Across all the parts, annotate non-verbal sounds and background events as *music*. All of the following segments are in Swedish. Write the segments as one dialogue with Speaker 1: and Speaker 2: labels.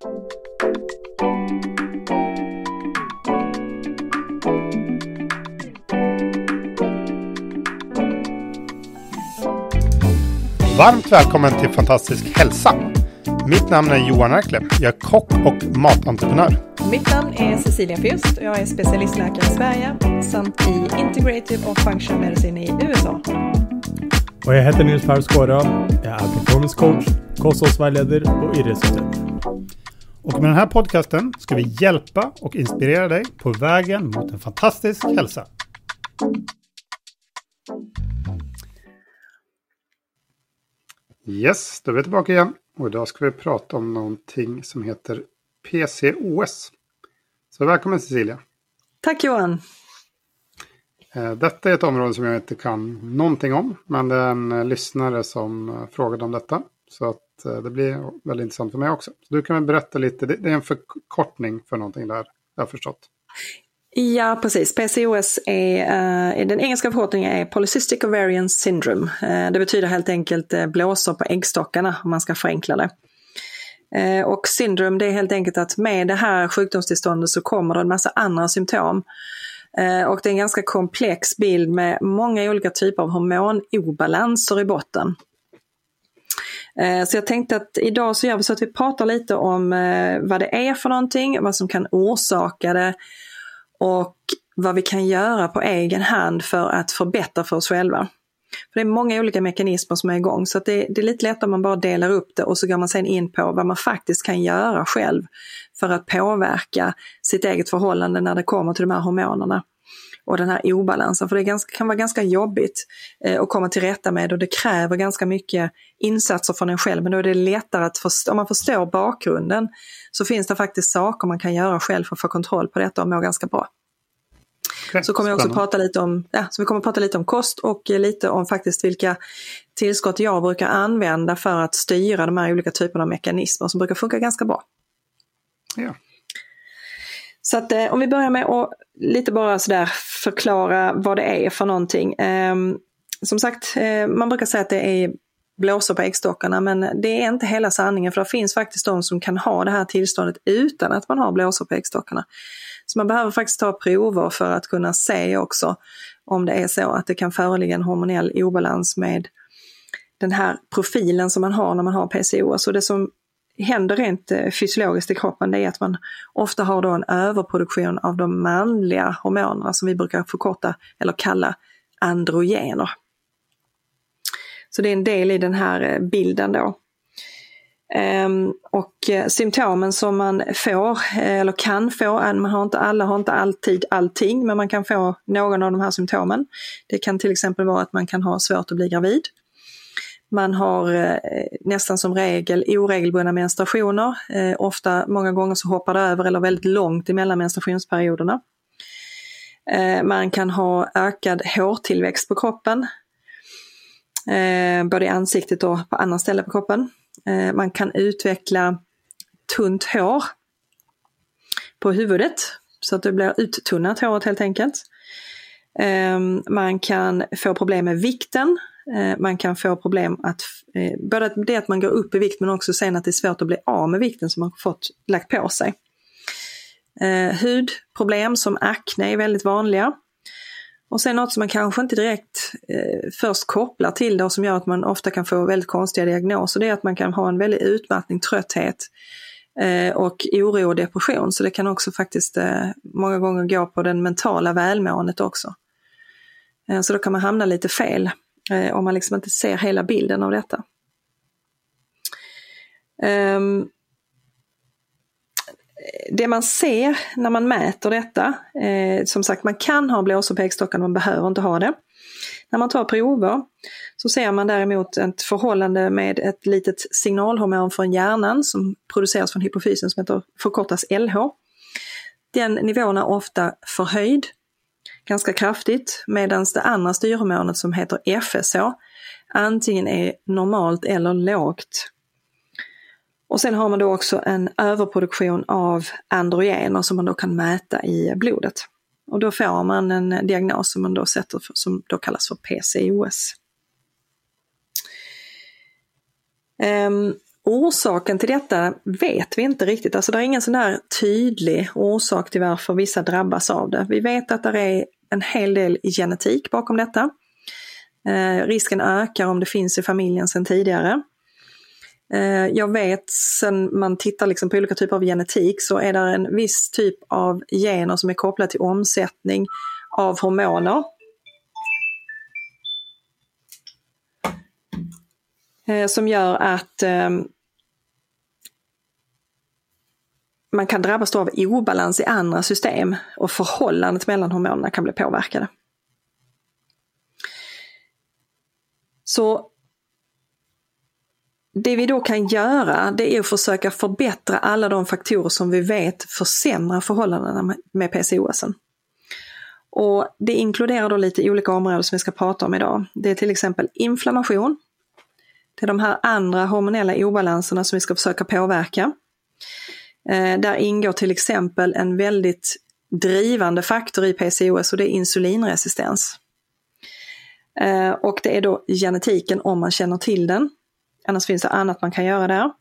Speaker 1: Varmt välkommen till Fantastisk hälsa. Mitt namn är Johan Erkle. Jag är kock och matentreprenör.
Speaker 2: Mitt namn är Cecilia Fürst och jag är specialistläkare i Sverige samt i Integrative och Functional Medicine i USA.
Speaker 3: Och jag heter Nils Per Skåra. Jag är performance coach, kosthållsvägledare och idrottsutöver.
Speaker 1: Och med den här podcasten ska vi hjälpa och inspirera dig på vägen mot en fantastisk hälsa. Yes, då är vi tillbaka igen. Och idag ska vi prata om någonting som heter PCOS. Så välkommen Cecilia.
Speaker 2: Tack Johan.
Speaker 1: Eh, detta är ett område som jag inte kan någonting om. Men det är en lyssnare som eh, frågade om detta. Så att eh, det blir väldigt intressant för mig också. Så du kan väl berätta lite. Det är en förkortning för någonting där. Jag har förstått.
Speaker 2: Ja, precis. PCOS är, uh, den engelska förkortningen är Polycystic Ovarian Syndrome. Uh, det betyder helt enkelt uh, blåsor på äggstockarna om man ska förenkla det. Uh, och syndrom det är helt enkelt att med det här sjukdomstillståndet så kommer det en massa andra symptom. och det är en ganska komplex bild med många olika typer av hormonobalanser i botten. Eh, så jag tänkte att idag så gör vi så att vi pratar lite om eh, vad det är för någonting, vad som kan orsaka det och vad vi kan göra på egen hand för att förbättra för oss själva. För det är många olika mekanismer som är igång så det, det, är lite lättare om man bara delar upp det och så går man sen in på vad man faktiskt kan göra själv för att påverka sitt eget förhållande när det kommer till de här hormonerna och den här obalansen. För det ganska, kan vara ganska jobbigt eh, att komma till rätta med och det kräver ganska mycket insatser från en själv. Men då är det lättare att förstå, om man förstår bakgrunden så finns det faktiskt saker man kan göra själv för att få kontroll på detta och må ganska bra. Okay, så kommer jag också prata lite om, ja, så vi kommer prata lite om kost och lite om faktiskt vilka tillskott jag brukar använda för att styra de här olika typerna av mekanismer som brukar funka ganska bra.
Speaker 1: Ja.
Speaker 2: Så att eh, om vi börjar med att lite bara sådär förklara vad det är för någonting. Eh, som sagt, eh, man brukar säga att det är blåsor på äggstockarna men det är inte hela sanningen för det finns faktiskt de som kan ha det här tillståndet utan att man har blåsor på äggstockarna. Så man behöver faktiskt ta prover för att kunna se också om det är så att det kan föreligga en hormonell obalans med den här profilen som man har när man har PCOS. Och det som händer rent eh, fysiologiskt i kroppen det är att man ofta har då en överproduktion av de manliga hormonerna som vi brukar förkorta eller kalla androgener. Så det är en del i den här eh, bilden då. Ehm, och eh, symptomen som man får, eller kan få, man har inte, alla har inte alltid allting, men man kan få någon av de här symptomen. Det kan till exempel vara att man kan ha svårt att bli gravid. Man har eh, nästan som regel oregelbundna menstruationer. Eh, ofta, många gånger så hoppar det över eller väldigt långt emellan menstruationsperioderna. Eh, man kan ha ökad hårtillväxt på kroppen eh, både i ansiktet och på andra ställen på kroppen. Eh, man kan utveckla tunt hår på huvudet så att det blir uttunnat håret helt enkelt. Eh, man kan få problem med vikten. Eh, man kan få problem att, eh, både det att man går upp i vikt men också sen att det är svårt att bli av med vikten som man fått lagt på sig. Eh, hudproblem som akne är väldigt vanliga. Och sen något som man kanske inte direkt eh, först kopplar till det och som gör att man ofta kan få väldigt konstiga diagnoser, det är att man kan ha en väldig utmattning, trötthet eh, och oro och depression. Så det kan också faktiskt eh, många gånger gå på den mentala välmåendet också. Eh, så då kan man hamna lite fel eh, om man liksom inte ser hela bilden av detta. Um, det man ser när man mäter detta, eh, som sagt man kan ha blåsor på äggstockarna, man behöver inte ha det. När man tar prover så ser man däremot ett förhållande med ett litet signalhormon från hjärnan som produceras från hypofysen som heter, förkortas LH. Den nivån är ofta förhöjd ganska kraftigt medan det andra styrhormonet som heter FSH antingen är normalt eller lågt. Och sen har man då också en överproduktion av androgener som man då kan mäta i blodet. Och då får man en diagnos som man då sätter för, som då kallas för PCOS. Um, ehm, orsaken till detta vet vi inte riktigt. Alltså det är ingen sån där tydlig orsak till varför vissa drabbas av det. Vi vet att det är en hel del genetik bakom detta. Eh, risken ökar om det finns i familjen sedan tidigare. Eh, jag vet sen man tittar liksom på olika typer av genetik så är det en viss typ av gener som är kopplade till omsättning av hormoner. Eh, som gör att ehm, eh, man kan drabbas av obalans i andra system och förhållandet mellan hormonerna kan bli påverkade. Så det vi då kan göra det är att försöka förbättra alla de faktorer som vi vet försämrar förhållandena med PCOS. Och det inkluderar då lite olika områden som vi ska prata om idag. Det är till exempel inflammation. Det är de här andra hormonella obalanserna som vi ska försöka påverka. Eh, där ingår till exempel en väldigt drivande faktor i PCOS och det är insulinresistens. Eh, och det är då genetiken om man känner till den. Annars finns det annat man kan göra där.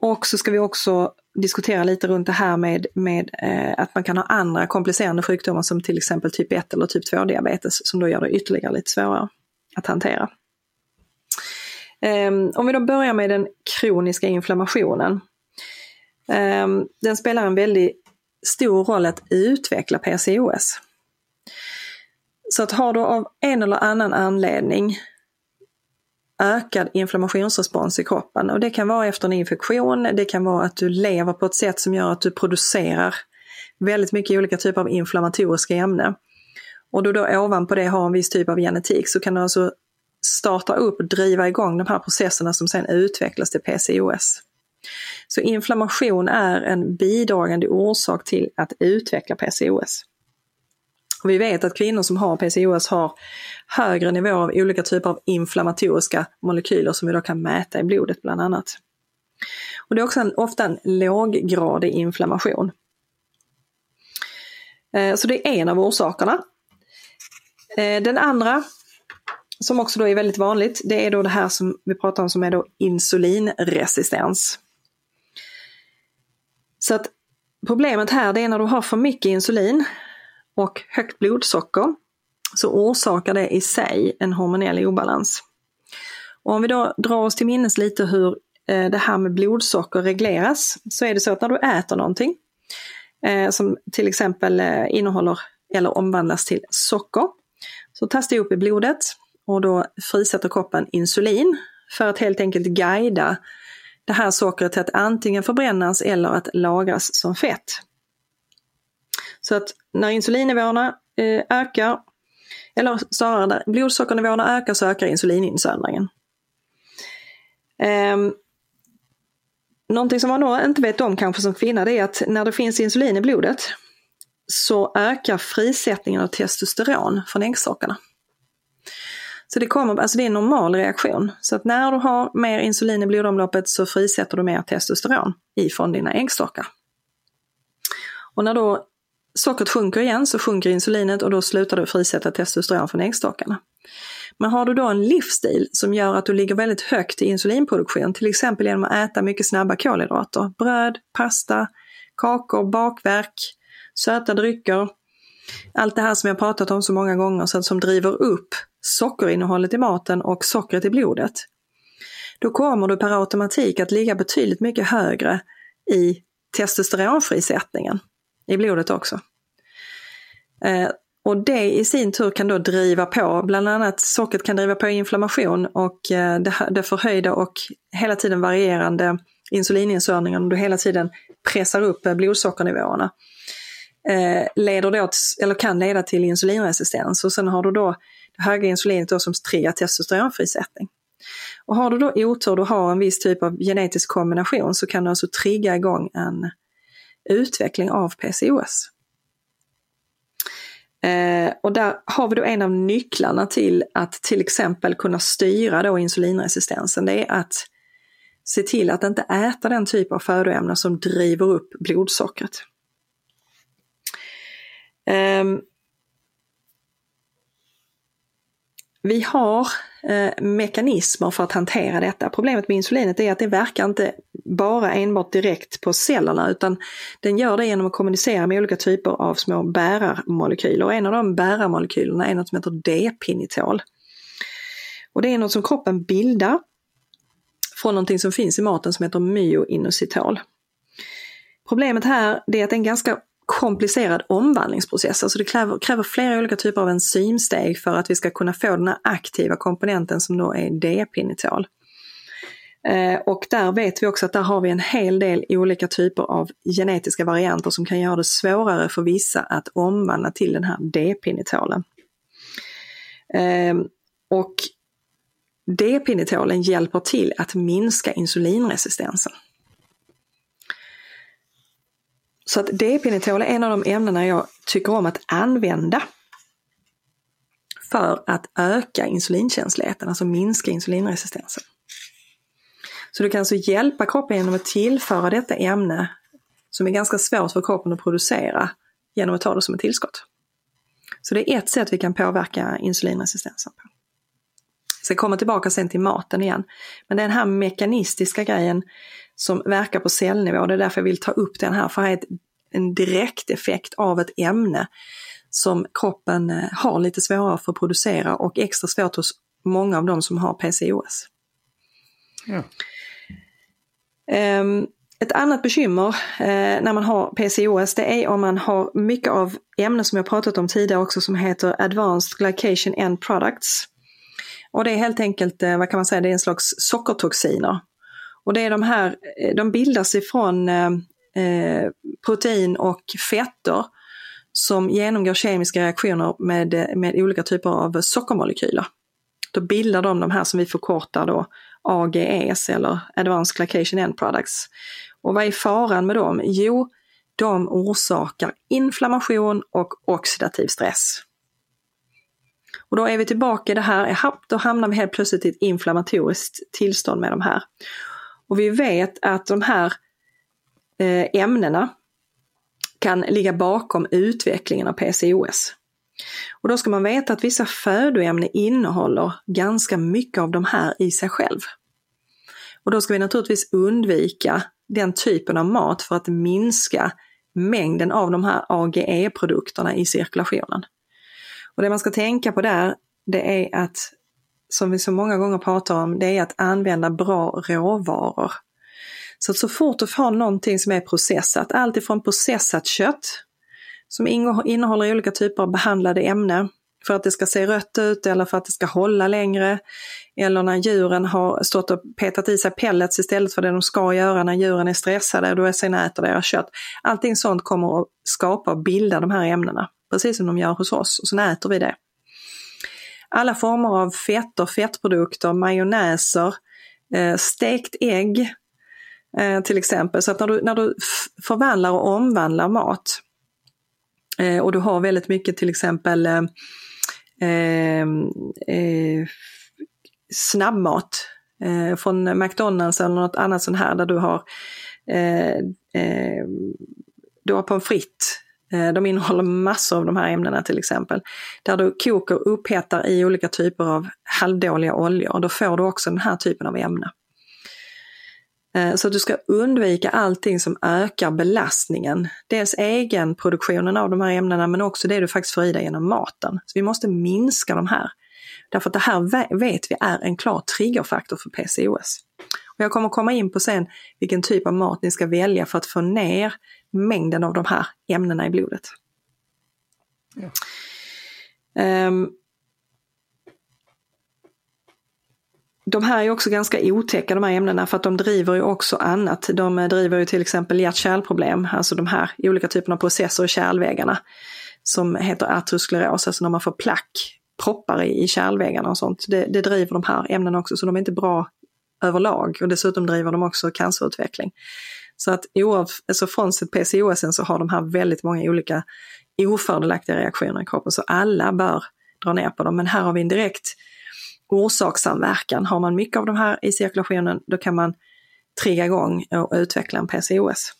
Speaker 2: Och så ska vi också diskutera lite runt det här med, med eh, att man kan ha andra komplicerande sjukdomar som till exempel typ 1 eller typ 2 diabetes som då gör det ytterligare lite svårare att hantera. Eh, om vi då börjar med den kroniska inflammationen. Ehm, den spelar en väldigt stor roll att utveckla PCOS. Så att har du av en eller annan anledning ökad inflammationsrespons i kroppen. Och det kan vara efter en infektion, det kan vara att du lever på ett sätt som gör att du producerar väldigt mycket olika typer av inflammatoriska ämnen. Och då, då ovanpå det har en viss typ av genetik så kan du alltså starta upp och driva igång de här processerna som sen utvecklas till PCOS. Så inflammation är en bidragande orsak till att utveckla PCOS. Och vi vet att kvinnor som har PCOS har högre nivåer av olika typer av inflammatoriska molekyler som vi då kan mäta i blodet bland annat. Och det är också en, ofta en låggradig inflammation. Eh, så det är en av orsakerna. Eh, den andra, som också då är väldigt vanligt, det är då det här som vi pratar om som är då insulinresistens. Så att problemet här det är när du har för mycket insulin och högt blodsocker så orsakar det i sig en hormonell obalans. Och om vi då drar oss till minnes lite hur eh, det här med blodsocker regleras så är det så att när du äter någonting eh, som till exempel eh, innehåller eller omvandlas till socker så tas det upp i blodet och då frisätter kroppen insulin för att helt enkelt guida det här sockret till att antingen förbrännas eller att lagras som fett. Så att när insulinnivåerna eh, ökar, eller snarare när blodsockernivåerna ökar så ökar insulininsöndringen. Um, ehm, någonting som man nog inte vet om kanske som kvinna det är att när det finns insulin i blodet så ökar frisättningen av testosteron från äggsockarna. Så det, kommer, alltså det är en normal reaktion. Så att när du har mer insulin i blodomloppet så frisätter du mer testosteron ifrån dina äggstockar. Och när då sockret sjunker igen så sjunker insulinet och då slutar du frisätta testosteron från äggstockarna. Men har du då en livsstil som gör att du ligger väldigt högt i insulinproduktion, till exempel genom att äta mycket snabba kolhydrater, bröd, pasta, kakor, bakverk, söta drycker, allt det här som jag pratat om så många gånger så som driver upp sockerinnehållet i maten och sockret i blodet. Då kommer du per automatik att ligga betydligt mycket högre i testosteronfrisättningen i blodet också. Eh, och det i sin tur kan då driva på, bland annat sockret kan driva på inflammation och eh, det, det förhöjda och hela tiden varierande insulininsörningen och du hela tiden pressar upp eh, blodsockernivåerna. Eh, leder då, eller kan leda till insulinresistens och sen har du då det höga insulinet då som triggar testosteronfrisättning. Och har du då otur och har en viss typ av genetisk kombination så kan du alltså trigga igång en utveckling av PCOS. Eh, och där har vi då en av nycklarna till att till exempel kunna styra då insulinresistensen. Det är att se till att inte äta den typ av födoämnen som driver upp blodsockret. Ehm, vi har eh, mekanismer för att hantera detta. Problemet med insulinet är att det verkar inte bara enbart direkt på cellerna utan den gör det genom att kommunicera med olika typer av små bärarmolekyler. Och en av de bärarmolekylerna är något som heter D-pinitol. Och det är något som kroppen bildar från någonting som finns i maten som heter myoinositol. Problemet här är att det är en ganska komplicerad omvandlingsprocess. Alltså det kräver, kräver flera olika typer av enzymsteg för att vi ska kunna få den här aktiva komponenten som då är D-pinitol. Eh, och där vet vi också att där har vi en hel del olika typer av genetiska varianter som kan göra det svårare för vissa att omvandla till den här D-pinitolen. Eh, och D-pinitolen hjälper till att minska insulinresistensen. Så att D-pinitol är en av de ämnena jag tycker om att använda för att öka insulinkänsligheten, alltså minska insulinresistensen. Så du kan alltså hjälpa kroppen genom att tillföra detta ämne som är ganska svårt för kroppen att producera genom att ta det som ett tillskott. Så det är ett sätt vi kan påverka insulinresistensen på. Jag ska komma tillbaka sen till maten igen. Men den här mekanistiska grejen som verkar på cellnivå. Det är därför jag vill ta upp den här, för här är en direkt effekt av ett ämne som kroppen eh, har lite svårare för att producera och extra svårt hos många av dem som har PCOS. Ja. Um, ett annat bekymmer eh, när man har PCOS det är om man har mycket av ämnen som jag pratat om tidigare också som heter Advanced Glycation End Products. Och det är helt enkelt, eh, vad kan man säga, det är en slags sockertoxiner och det är de här, eh, de bildas ifrån eh, eh, protein och fetter som genomgår kemiska reaktioner med, eh, med olika typer av sockermolekyler. Då bildar de de här som vi förkortar då AGEs eller Advanced Glycation End Products. Och vad är faran med dem? Jo, de orsakar inflammation och oxidativ stress. Och då är vi tillbaka i det här, då hamnar vi helt plötsligt i ett inflammatoriskt tillstånd med de här. Och vi vet att de här eh, ämnena kan ligga bakom utvecklingen av PCOS. Och då ska man veta att vissa födoämnen innehåller ganska mycket av de här i sig själv. Och då ska vi naturligtvis undvika den typen av mat för att minska mängden av de här AGE-produkterna i cirkulationen. Och det man ska tänka på där, det är att som vi så många gånger pratar om, det är att använda bra råvaror. Så att så fort du får någonting som är processat, alltifrån processat kött som innehåller olika typer av behandlade ämnen för att det ska se rött ut eller för att det ska hålla längre. Eller när djuren har stått och petat i sig pellets istället för det de ska göra när djuren är stressade och då sen äter deras kött. Allting sånt kommer att skapa och bilda de här ämnena, precis som de gör hos oss och sen äter vi det alla former av fetter, fettprodukter, majonnäser, eh, stekt ägg eh, till exempel. Så att när du, när du förvandlar och omvandlar mat eh, och du har väldigt mycket till exempel eh, ehm, eh, snabbmat eh, från McDonalds eller något annat sånt här där du har du har pommes frites Eh, de innehåller massor av de här ämnena till exempel. Där du kokar och upphettar i olika typer av halvdåliga oljor. Då får du också den här typen av ämne. Eh, så du ska undvika allting som ökar belastningen. Dels egenproduktionen av de här ämnena men också det du faktiskt får i dig genom maten. Så vi måste minska de här. Därför att det här vet vi är en klar triggerfaktor för PCOS. Och jag kommer komma in på sen vilken typ av mat ni ska välja för att få ner mängden av de här ämnena i blodet. Ja. Um, de här är också ganska otäcka de här ämnena för att de driver ju också annat. De driver ju till exempel hjärt-kärlproblem, alltså de här olika typerna av processer i kärlväggarna som heter artroskleros, alltså när man får plack, proppar i, i kärlväggarna och sånt. Det, det driver de här ämnena också så de är inte bra överlag och dessutom driver de också cancerutveckling. Så att alltså frånsett PCOS så har de här väldigt många olika ofördelaktiga reaktioner i kroppen så alla bör dra ner på dem. Men här har vi en direkt orsakssamverkan. Har man mycket av de här i cirkulationen då kan man trigga igång och utveckla en PCOS.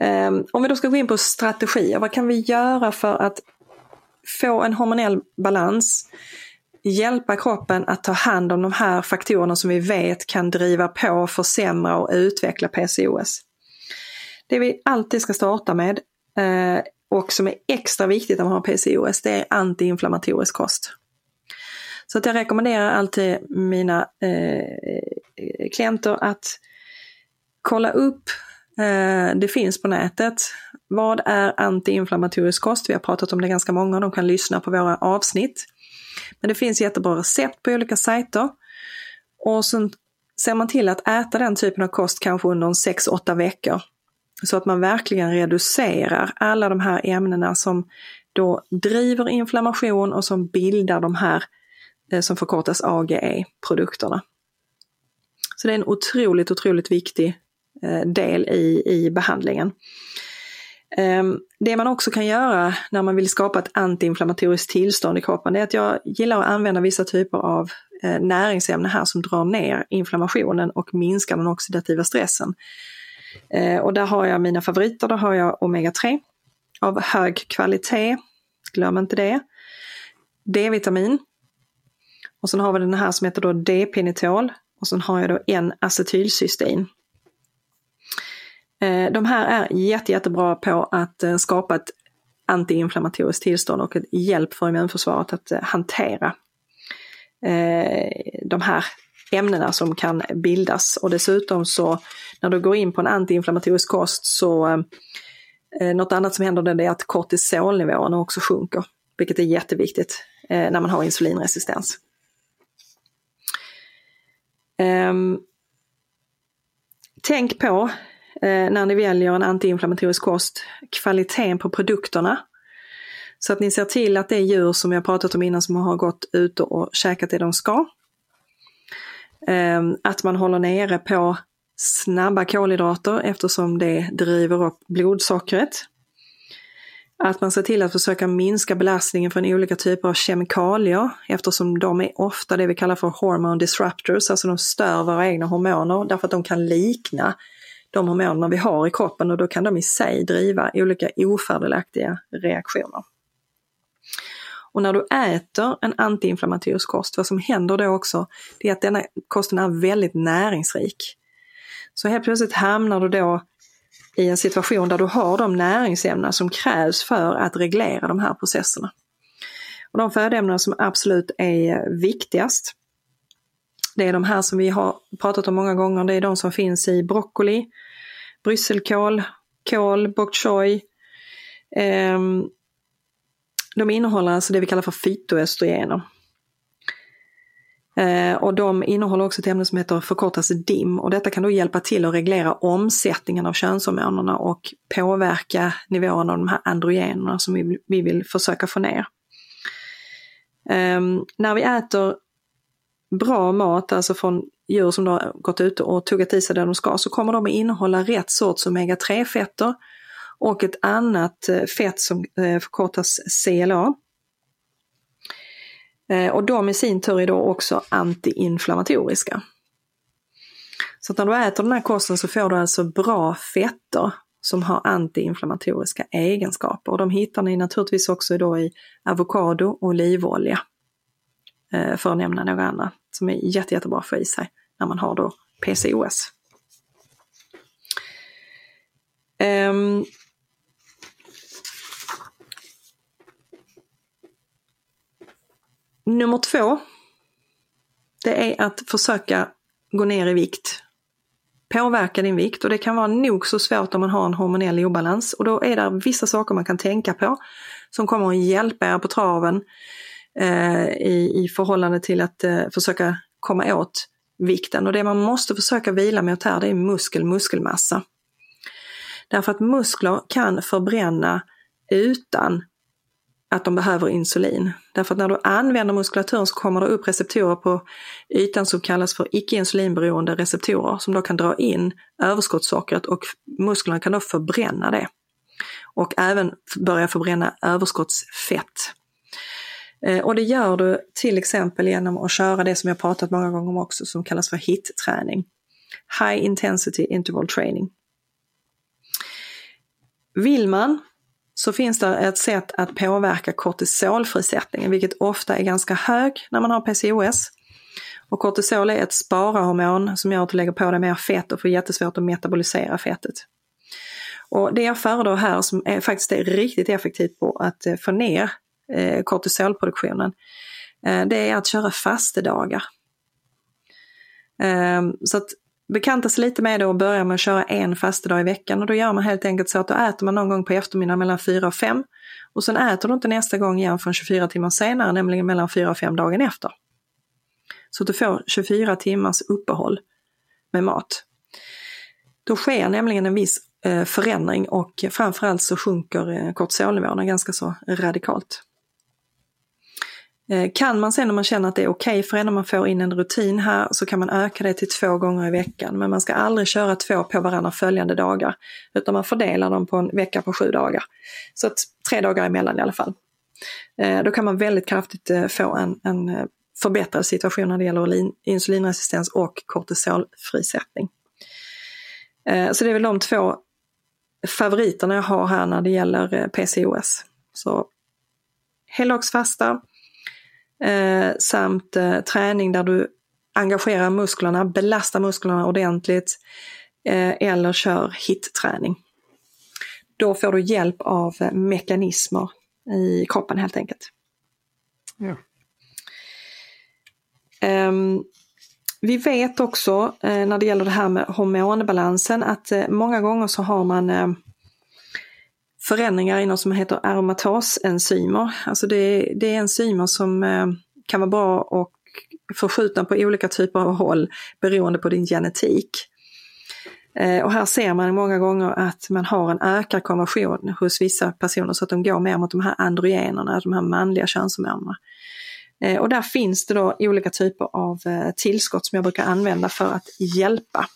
Speaker 2: Ehm, om vi då ska gå in på strategier, vad kan vi göra för att få en hormonell balans, hjälpa kroppen att ta hand om de här faktorerna som vi vet kan driva på, försämra och utveckla PCOS. Det vi alltid ska starta med eh, och som är extra viktigt när man har PCOS, det är antiinflammatorisk kost. Så att jag rekommenderar alltid mina eh, klienter att kolla upp, eh, det finns på nätet, vad är antiinflammatorisk kost? Vi har pratat om det ganska många, de kan lyssna på våra avsnitt. Men det finns jättebra recept på olika sajter. Och sen ser man till att äta den typen av kost kanske under 6-8 veckor. Så att man verkligen reducerar alla de här ämnena som då driver inflammation och som bildar de här eh, som förkortas AGE-produkterna. Så det är en otroligt, otroligt viktig eh, del i, i behandlingen. Ehm, det man också kan göra när man vill skapa ett antiinflammatoriskt tillstånd i kroppen, är att jag gillar att använda vissa typer av eh, näringsämnen här som drar ner inflammationen och minskar den oxidativa stressen. Eh, och där har jag mina favoriter, där har jag omega-3 av hög kvalitet, glöm inte det. D-vitamin. Och sen har vi den här som heter då D-penitol och sen har jag då en acetylcystein. Eh, de här är jätte, jättebra på att eh, skapa ett antiinflammatoriskt tillstånd och ett hjälp för immunförsvaret att eh, hantera de här ämnena som kan bildas. Och dessutom så när du går in på en antiinflammatorisk kost så något annat som händer det är att kortisolnivåerna också sjunker, vilket är jätteviktigt när man har insulinresistens. Ehm, tänk på Eh, när ni väljer en antiinflammatorisk kost, kvaliteten på produkterna. Så att ni ser till att det är djur som jag pratat om innan som har gått ut och käkat det de ska. Ehm, att man håller nere på snabba kolhydrater eftersom det driver upp blodsockret. Att man ser till att försöka minska belastningen från olika typer av kemikalier eftersom de är ofta det vi kallar för hormone disruptors, alltså de stör våra egna hormoner därför att de kan likna de hormonerna vi har i kroppen och då kan de i sig driva olika ofördelaktiga reaktioner. Och när du äter en antiinflammatorisk kost, vad som händer då också, det är att denna kosten är väldigt näringsrik. Så helt plötsligt hamnar du då i en situation där du har de näringsämnen som krävs för att reglera de här processerna. Och de födoämnen som absolut är viktigast, det är de här som vi har pratat om många gånger, det är de som finns i broccoli, brysselkål, kål, bok choy. Ehm, de innehåller alltså det vi kallar för fytoöstrogener. Eh, och de innehåller också ett ämne som heter förkortas DIM och detta kan då hjälpa till att reglera omsättningen av könshormonerna och påverka nivåerna av de här androgenerna som vi, vill försöka få ner. Ehm, när vi äter bra mat, alltså från djur som har gått ut och tuggat i sig det de ska, så kommer de att innehålla rätt sorts omega-3-fetter och ett annat eh, fett som eh, förkortas CLA. Eh, och de i sin tur är då också antiinflammatoriska. Så när du äter den här kosten så får du alltså bra fetter som har antiinflammatoriska egenskaper. Och de hittar ni naturligtvis också då i avokado och olivolja. Eh, för att nämna några andra som är jätte, jättebra att få i sig när man har då PCOS. Um, ehm. nummer två, det är att försöka gå ner i vikt. Påverka din vikt och det kan vara nog så svårt om man har en hormonell obalans och då är det vissa saker man kan tänka på som kommer att hjälpa er på traven Eh, i, i förhållande till att eh, försöka komma åt vikten och det man måste försöka vila mot här det är muskel-muskelmassa. Därför att muskler kan förbränna utan att de behöver insulin. Därför att när du använder muskulaturen så kommer det upp receptorer på ytan som kallas för icke insulinberoende receptorer som då kan dra in överskottssockret och musklerna kan då förbränna det. Och även börja förbränna överskottsfett. Eh, och det gör du till exempel genom att köra det som jag pratat många gånger om också som kallas för HIT-träning. High Intensity Interval Training. Vill man så finns det ett sätt att påverka kortisolfrisättningen, vilket ofta är ganska hög när man har PCOS. Och kortisol är ett spararhormon som gör att du lägger på dig mer fett och får jättesvårt att metabolisera fettet. Och det jag föredrar här som är, faktiskt är riktigt effektivt på att eh, få ner eh, kortisolproduktionen, eh, det är att köra fastedagar. Eh, så att bekanta sig lite med det och börja med att köra en fastedag i veckan och då gör man helt enkelt så att då äter man någon gång på eftermiddagen mellan 4 och 5 och sen äter du inte nästa gång igen förrän 24 timmar senare, nämligen mellan 4 och 5 dagen efter. Så att du får 24 timmars uppehåll med mat. Då sker nämligen en viss eh, förändring och framförallt så sjunker eh, kortisolnivåerna ganska så radikalt. Eh, kan man sen om man känner att det är okej okay för en, om man får in en rutin här, så kan man öka det till två gånger i veckan. Men man ska aldrig köra två på varandra följande dagar, utan man fördelar dem på en vecka på sju dagar. Så att tre dagar emellan i alla fall. Eh, då kan man väldigt kraftigt eh, få en, en förbättrad situation när det gäller insulinresistens och kortisolfrisättning. Så det är väl de två favoriterna jag har här när det gäller PCOS. Så heldagsfasta eh, samt eh, träning där du engagerar musklerna, belastar musklerna ordentligt eh, eller kör hit-träning. Då får du hjälp av eh, mekanismer i kroppen helt enkelt. Ja. Um, vi vet också eh, när det gäller det här med hormonbalansen att eh, många gånger så har man eh, förändringar i något som heter aromatasenzymer. Alltså det, det är enzymer som eh, kan vara bra och förskjutna på olika typer av håll beroende på din genetik. Eh, och här ser man många gånger att man har en ökad konversion hos vissa personer så att de går mer mot de här androgenerna, de här manliga könshormonerna. Eh, och där finns det då olika typer av tillskott som jag brukar använda för att hjälpa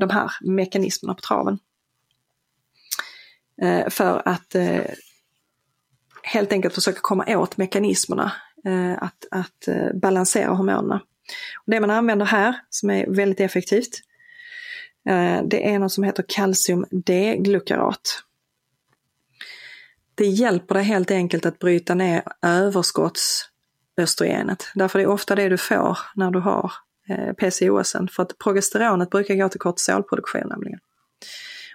Speaker 2: de här mekanismerna på traven. Eh, för att eh, helt enkelt försöka komma åt mekanismerna, eh, att, att balansera hormonerna. Och det man använder här, som är väldigt effektivt, det är något som heter kalcium D-glukarat. Det hjälper dig helt enkelt att bryta ner överskottsöstrogenet. Därför Därför det är ofta det du får när du har PCOS. För att progesteronet brukar gå till kortisolproduktion nämligen.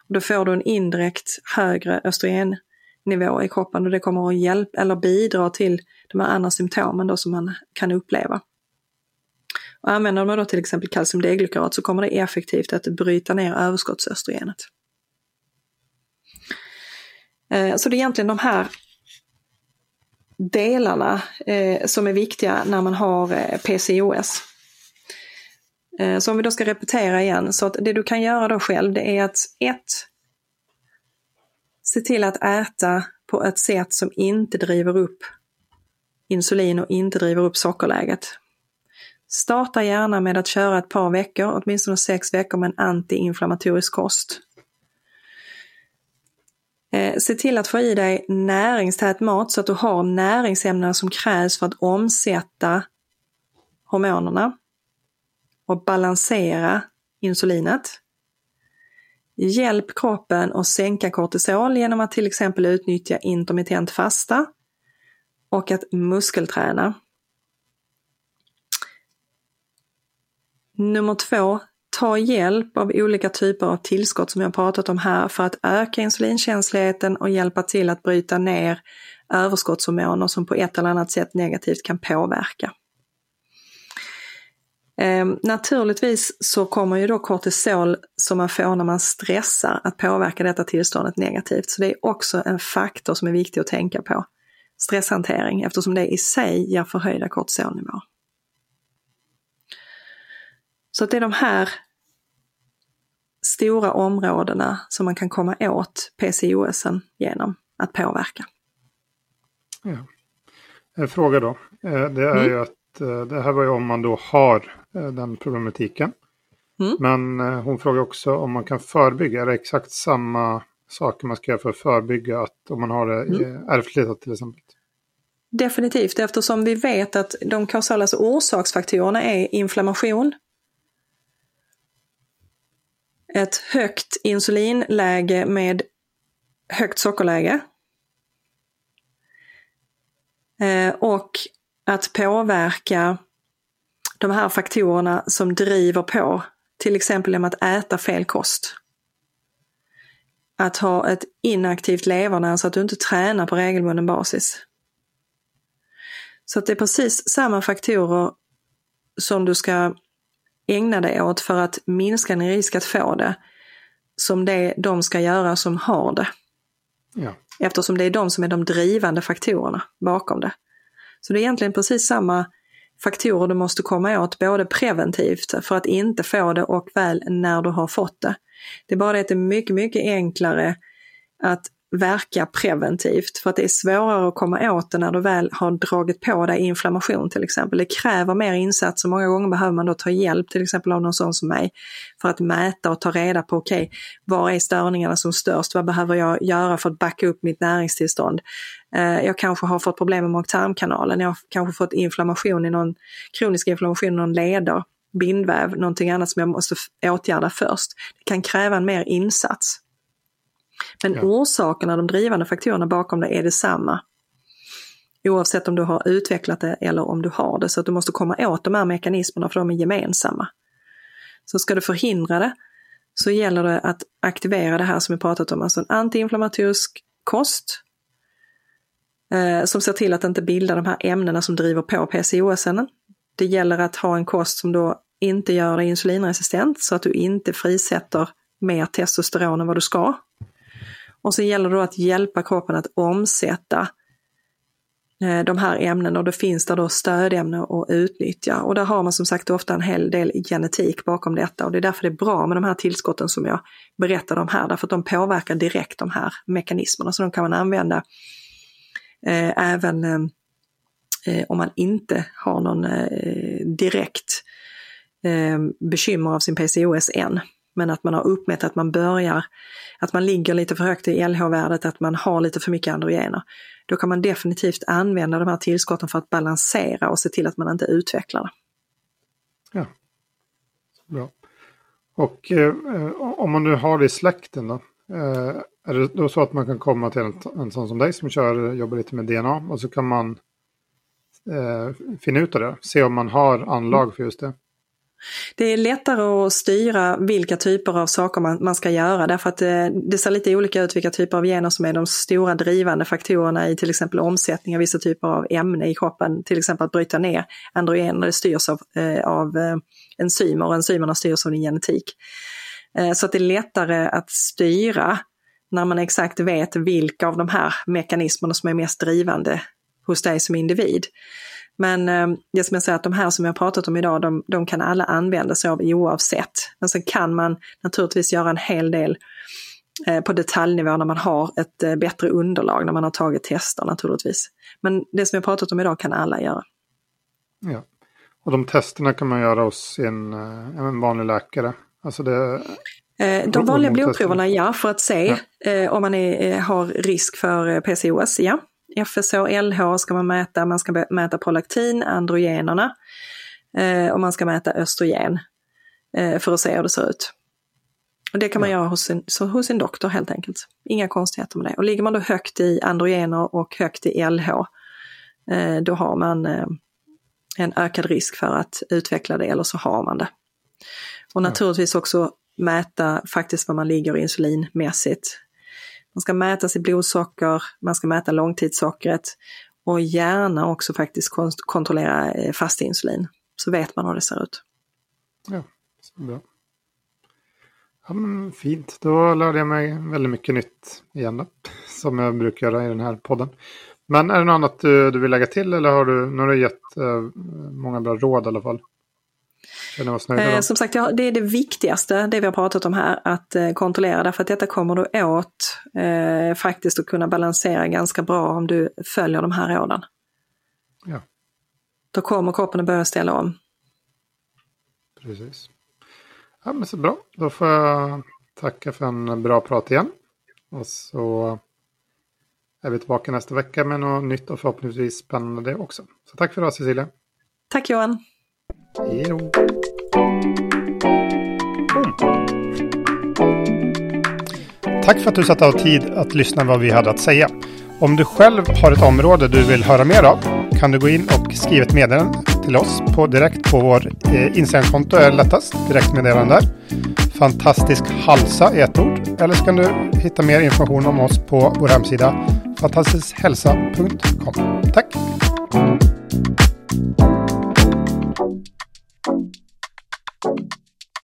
Speaker 2: Då får du en indirekt högre östrogennivå i kroppen och det kommer att hjälpa eller bidra till de här andra symptomen då som man kan uppleva. Och använder man då till exempel kalcium D-glukarat så kommer det effektivt att bryta ner överskottsöstrogenet. Eh, så det är egentligen de här delarna eh, som är viktiga när man har eh, PCOS. Eh, så om vi då ska repetera igen, så att det du kan göra då själv det är att 1. Se till att äta på ett sätt som inte driver upp insulin och inte driver upp sockerläget. Starta gärna med att köra ett par veckor, åtminstone sex veckor med en antiinflammatorisk kost. Eh, se till att få i dig näringstät mat så att du har näringsämnena som krävs för att omsätta hormonerna och balansera insulinet. Hjälp kroppen att sänka kortisol genom att till exempel utnyttja intermittent fasta och att muskelträna. Nummer två, ta hjälp av olika typer av tillskott som jag pratat om här för att öka insulinkänsligheten och hjälpa till att bryta ner överskottshormoner som på ett eller annat sätt negativt kan påverka. Eh, naturligtvis så kommer ju då kortisol som man får när man stressar att påverka detta tillståndet negativt. Så det är också en faktor som är viktig att tänka på. Stresshantering eftersom det i sig ger förhöjda kortisolnivåer. Så det är de här stora områdena som man kan komma åt PCOS genom att påverka.
Speaker 1: Ja. En fråga då. Eh, det är mm. ju att eh, det här var ju om man då har den problematiken. Mm. Men hon frågar också om man kan förebygga. Är det exakt samma saker man ska göra för att förebygga att om man har det mm. ärftligt till exempel?
Speaker 2: Definitivt, eftersom vi vet att de kausala alltså orsaksfaktorerna är inflammation, ett högt insulinläge med högt sockerläge. Eh, och att påverka de här faktorerna som driver på, till exempel genom att äta fel kost. Att ha ett inaktivt leverne, så att du inte tränar på regelbunden basis. Så att det är precis samma faktorer som du ska ägna dig åt för att minska din risk att få det, som det de ska göra som har det.
Speaker 1: Ja.
Speaker 2: Eftersom det är de som är de drivande faktorerna bakom det. Så det är egentligen precis samma faktorer du måste komma åt, både preventivt för att inte få det och väl när du har fått det. Det är bara det att det är mycket, mycket enklare att verka preventivt för att det är svårare att komma åt det när du väl har dragit på dig inflammation till exempel. Det kräver mer insatser. Många gånger behöver man då ta hjälp till exempel av någon sån som mig för att mäta och ta reda på okej, okay, var är störningarna som störst? Vad behöver jag göra för att backa upp mitt näringstillstånd? Eh, jag kanske har fått problem med mag-tarmkanalen. Jag har kanske fått inflammation i någon kronisk inflammation i någon leder bindväv, någonting annat som jag måste åtgärda först. Det kan kräva en mer insats. Men ja. orsakerna, de drivande faktorerna bakom det är detsamma. Oavsett om du har utvecklat det eller om du har det. Så att du måste komma åt de här mekanismerna för de är gemensamma. Så ska du förhindra det så gäller det att aktivera det här som vi pratat om, alltså en antiinflammatorisk kost eh, som ser till att inte bilda de här ämnena som driver på PCOS. -en. Det gäller att ha en kost som då inte gör dig insulinresistent så att du inte frisätter mer testosteron än vad du ska. Och så gäller det då att hjälpa kroppen att omsätta eh, de här ämnena och då finns det då stödämnen att utnyttja. Och där har man som sagt ofta en hel del genetik bakom detta och det är därför det är bra med de här tillskotten som jag berättade om här, därför att de påverkar direkt de här mekanismerna. Så de kan man använda eh, även eh, eh om man inte har någon eh, direkt eh, bekymmer av sin PCOS än men att man har uppmätt att man börjar, att man ligger lite för högt i LH-värdet, att man har lite för mycket androgener. Då kan man definitivt använda de här tillskotten för att balansera och se till att man inte utvecklar det.
Speaker 1: Ja, bra. Och eh, om man nu har det i släkten då? Eh, är det då så att man kan komma till en, en sån som dig som kör, jobbar lite med DNA och så kan man eh, finna ut av det, se om man har anlag för just det?
Speaker 2: Det är lättare att styra vilka typer av saker man, man ska göra därför att det, det, ser lite olika ut vilka typer av gener som är de stora drivande faktorerna i till exempel omsättning av vissa typer av ämne i kroppen. Till exempel att bryta ner androgener, det styrs av, eh, av eh, enzymer och enzymerna styrs av din genetik. Eh, så att det är lättare att styra när man exakt vet vilka av de här mekanismerna som är mest drivande hos dig som individ. Men eh, det som jag säger att de här som jag pratat om idag, de, de, kan alla använda sig av oavsett. Men sen kan man naturligtvis göra en hel del eh, på detaljnivå när man har ett eh, bättre underlag, när man har tagit tester naturligtvis. Men det som jag pratat om idag kan alla göra.
Speaker 1: Ja, och de testerna kan man göra hos en, en vanlig läkare? Alltså det...
Speaker 2: De vanliga blodproverna, ja, för att se ja. om man är, har risk för PCOS, ja. FSH, LH ska man mäta, man ska mäta prolaktin, androgenerna eh, och man ska mäta östrogen eh, för att se hur det ser ut. Och det kan man ja. göra hos sin, hos sin doktor helt enkelt. Inga konstigheter med det. Och ligger man då högt i androgener och högt i LH, eh, då har man en ökad risk för att utveckla det eller så har man det. Och naturligtvis också mäta faktiskt var man ligger insulinmässigt. Man ska mäta sitt blodsocker, man ska mäta långtidssockret och gärna också faktiskt kontrollera eh, fast insulin. Så vet man hur det ser ut.
Speaker 1: Ja, så bra. Ja, men fint, då lärde jag mig väldigt mycket nytt igen då, *laughs* som jag brukar göra i den här podden. Men är det något annat du, du vill lägga till eller har du, nu har du gett eh, många bra råd i alla fall?
Speaker 2: Eh, som sagt, det är det viktigaste, det vi har pratat om här, att eh, kontrollera. Därför att detta kommer du åt eh, faktiskt att kunna balansera ganska bra om du följer de här råden.
Speaker 1: Ja.
Speaker 2: Då kommer kroppen att börja ställa om.
Speaker 1: Precis. Ja, men så bra. Då får jag tacka för en bra prat igen. Och så är vi tillbaka nästa vecka med något nytt och förhoppningsvis spännande det också. Så tack för idag Cecilia.
Speaker 2: Tack Johan.
Speaker 1: Hej då. tack för att du satte av tid att lyssna vad vi hade att säga. Om du själv har ett område du vill höra mer av kan du gå in och skriva ett meddelande till oss på direkt på vår eh, Instagramkonto är lättast. Direktmeddelande där. Fantastisk halsa är ett ord. Eller så kan du hitta mer information om oss på vår hemsida fantastiskhälsa.com. Tack! Thank you.